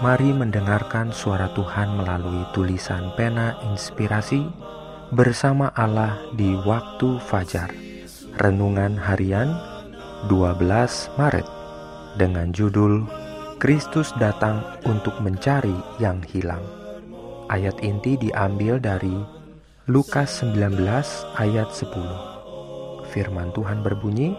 Mari mendengarkan suara Tuhan melalui tulisan pena inspirasi bersama Allah di waktu fajar. Renungan harian 12 Maret dengan judul Kristus datang untuk mencari yang hilang. Ayat inti diambil dari Lukas 19 ayat 10. Firman Tuhan berbunyi,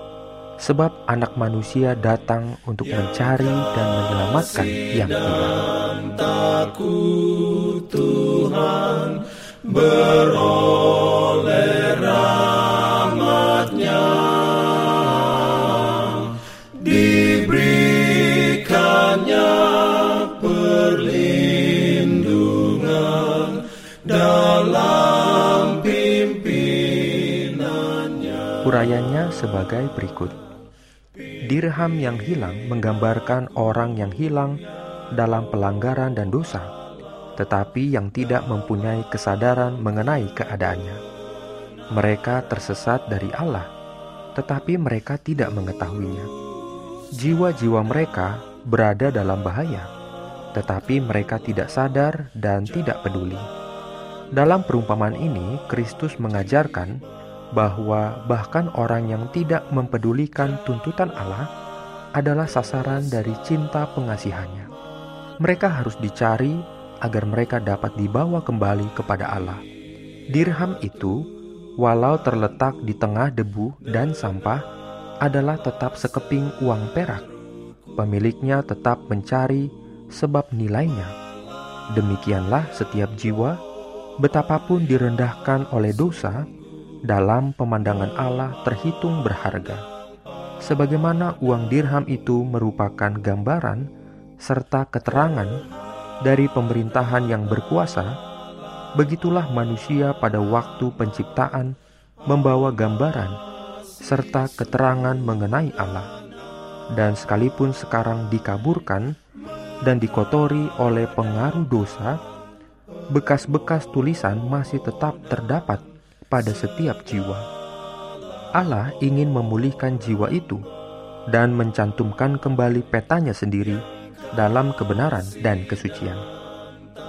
sebab anak manusia datang untuk mencari dan menyelamatkan yang hilang. Takut Tuhan beroleh rahmatnya diberikannya perlindungan dalam pimpinannya. Urayanya sebagai berikut. Dirham yang hilang menggambarkan orang yang hilang dalam pelanggaran dan dosa, tetapi yang tidak mempunyai kesadaran mengenai keadaannya. Mereka tersesat dari Allah, tetapi mereka tidak mengetahuinya. Jiwa-jiwa mereka berada dalam bahaya, tetapi mereka tidak sadar dan tidak peduli. Dalam perumpamaan ini, Kristus mengajarkan bahwa bahkan orang yang tidak mempedulikan tuntutan Allah adalah sasaran dari cinta pengasihannya. Mereka harus dicari agar mereka dapat dibawa kembali kepada Allah. Dirham itu, walau terletak di tengah debu dan sampah, adalah tetap sekeping uang perak. Pemiliknya tetap mencari sebab nilainya. Demikianlah setiap jiwa, betapapun direndahkan oleh dosa, dalam pemandangan Allah terhitung berharga. Sebagaimana uang dirham itu merupakan gambaran serta keterangan dari pemerintahan yang berkuasa, begitulah manusia pada waktu penciptaan membawa gambaran serta keterangan mengenai Allah. Dan sekalipun sekarang dikaburkan dan dikotori oleh pengaruh dosa, bekas-bekas tulisan masih tetap terdapat pada setiap jiwa. Allah ingin memulihkan jiwa itu dan mencantumkan kembali petanya sendiri dalam kebenaran dan kesucian.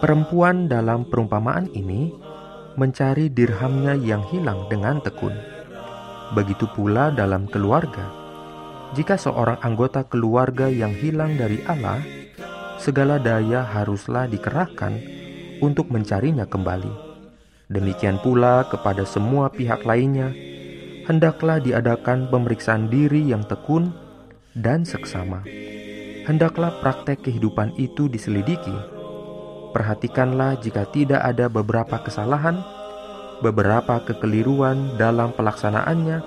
Perempuan dalam perumpamaan ini mencari dirhamnya yang hilang dengan tekun. Begitu pula dalam keluarga. Jika seorang anggota keluarga yang hilang dari Allah, segala daya haruslah dikerahkan untuk mencarinya kembali Demikian pula kepada semua pihak lainnya, hendaklah diadakan pemeriksaan diri yang tekun dan seksama. Hendaklah praktek kehidupan itu diselidiki. Perhatikanlah jika tidak ada beberapa kesalahan, beberapa kekeliruan dalam pelaksanaannya,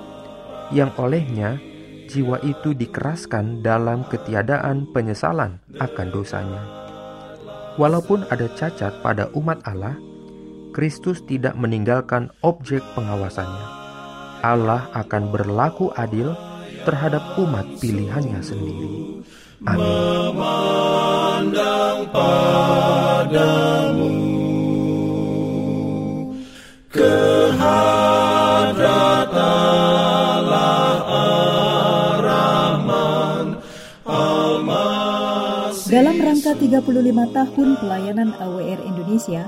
yang olehnya jiwa itu dikeraskan dalam ketiadaan penyesalan akan dosanya. Walaupun ada cacat pada umat Allah, Kristus tidak meninggalkan objek pengawasannya. Allah akan berlaku adil terhadap umat pilihannya sendiri. Amin. Dalam rangka 35 tahun pelayanan AWR Indonesia,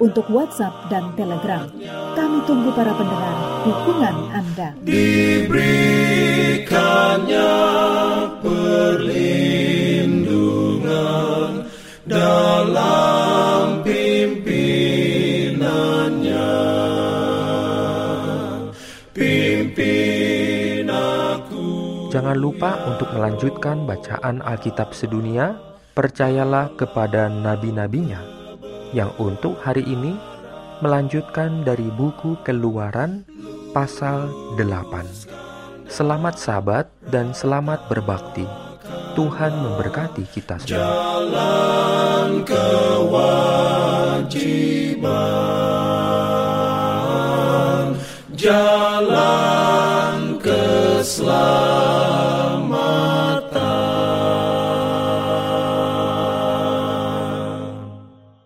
untuk WhatsApp dan Telegram. Kami tunggu para pendengar dukungan Anda. Diberikannya perlindungan dalam pimpinannya. Pimpin aku. Jangan lupa untuk melanjutkan bacaan Alkitab sedunia. Percayalah kepada nabi-nabinya yang untuk hari ini melanjutkan dari buku Keluaran pasal 8. Selamat sabat dan selamat berbakti. Tuhan memberkati kita semua. Jalan